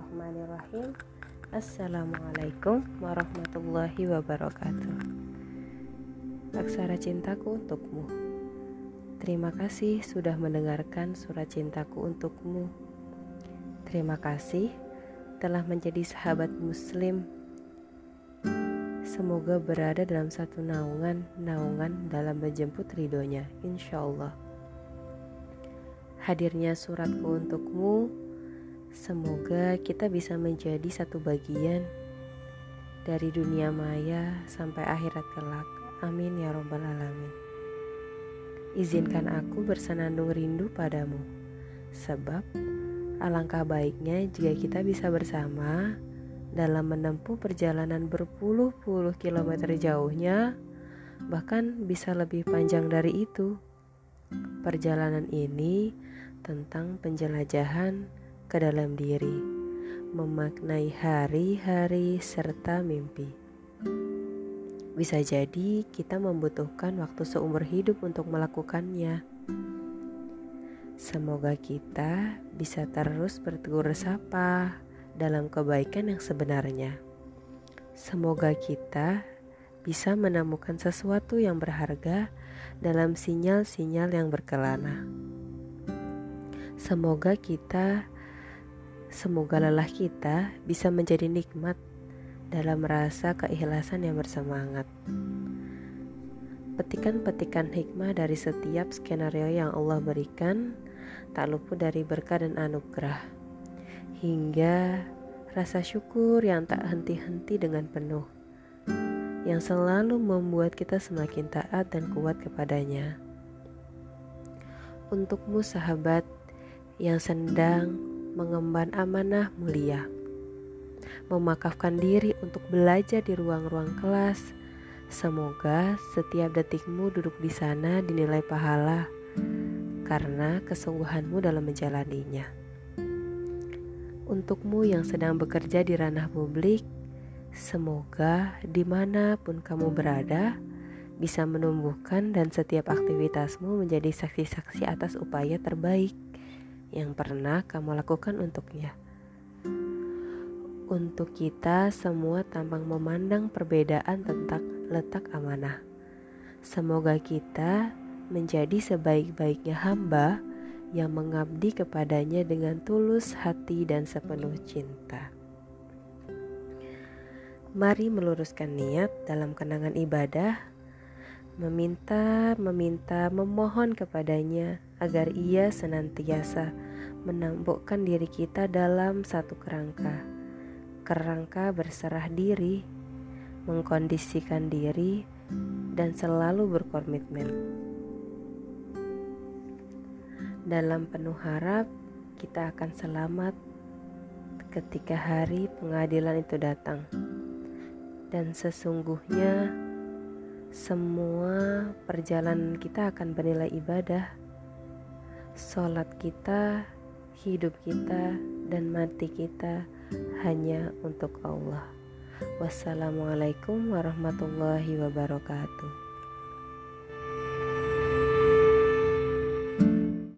Bismillahirrahmanirrahim. Assalamualaikum warahmatullahi wabarakatuh. Aksara cintaku untukmu. Terima kasih sudah mendengarkan surat cintaku untukmu. Terima kasih telah menjadi sahabat muslim. Semoga berada dalam satu naungan Naungan dalam menjemput ridhonya Insya Allah. Hadirnya suratku untukmu Semoga kita bisa menjadi satu bagian dari dunia maya sampai akhirat kelak. Amin ya Robbal 'Alamin. Izinkan aku bersenandung rindu padamu, sebab alangkah baiknya jika kita bisa bersama dalam menempuh perjalanan berpuluh-puluh kilometer jauhnya, bahkan bisa lebih panjang dari itu. Perjalanan ini tentang penjelajahan ke dalam diri, memaknai hari-hari serta mimpi. Bisa jadi kita membutuhkan waktu seumur hidup untuk melakukannya. Semoga kita bisa terus bertegur sapa dalam kebaikan yang sebenarnya. Semoga kita bisa menemukan sesuatu yang berharga dalam sinyal-sinyal yang berkelana. Semoga kita Semoga lelah kita bisa menjadi nikmat dalam rasa keikhlasan yang bersemangat. Petikan-petikan hikmah dari setiap skenario yang Allah berikan tak luput dari berkah dan anugerah. Hingga rasa syukur yang tak henti-henti dengan penuh. Yang selalu membuat kita semakin taat dan kuat kepadanya. Untukmu sahabat yang sedang mengemban amanah mulia, memakafkan diri untuk belajar di ruang-ruang kelas. Semoga setiap detikmu duduk di sana dinilai pahala karena kesungguhanmu dalam menjalaninya. Untukmu yang sedang bekerja di ranah publik, semoga di mana pun kamu berada, bisa menumbuhkan dan setiap aktivitasmu menjadi saksi-saksi atas upaya terbaik yang pernah kamu lakukan untuknya. Untuk kita semua tampang memandang perbedaan tentang letak amanah. Semoga kita menjadi sebaik-baiknya hamba yang mengabdi kepadanya dengan tulus hati dan sepenuh cinta. Mari meluruskan niat dalam kenangan ibadah, meminta, meminta, memohon kepadanya agar ia senantiasa menampukkan diri kita dalam satu kerangka. Kerangka berserah diri, mengkondisikan diri, dan selalu berkomitmen. Dalam penuh harap, kita akan selamat ketika hari pengadilan itu datang. Dan sesungguhnya semua perjalanan kita akan bernilai ibadah Sholat kita, hidup kita, dan mati kita hanya untuk Allah. Wassalamualaikum warahmatullahi wabarakatuh.